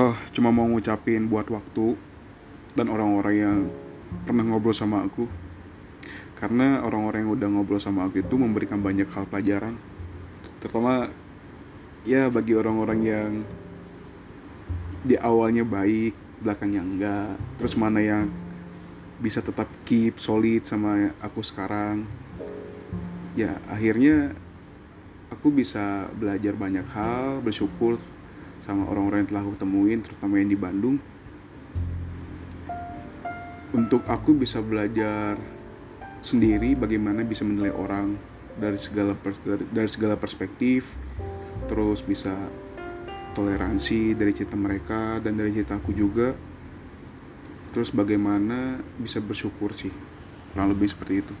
oh cuma mau ngucapin buat waktu dan orang-orang yang pernah ngobrol sama aku. Karena orang-orang yang udah ngobrol sama aku itu memberikan banyak hal pelajaran. Terutama ya bagi orang-orang yang di awalnya baik belakangnya enggak terus mana yang bisa tetap keep solid sama aku sekarang. Ya akhirnya aku bisa belajar banyak hal bersyukur sama orang-orang yang telah aku temuin terutama yang di Bandung. Untuk aku bisa belajar sendiri bagaimana bisa menilai orang dari segala dari, segala perspektif terus bisa toleransi dari cerita mereka dan dari cerita aku juga. Terus bagaimana bisa bersyukur sih kurang lebih seperti itu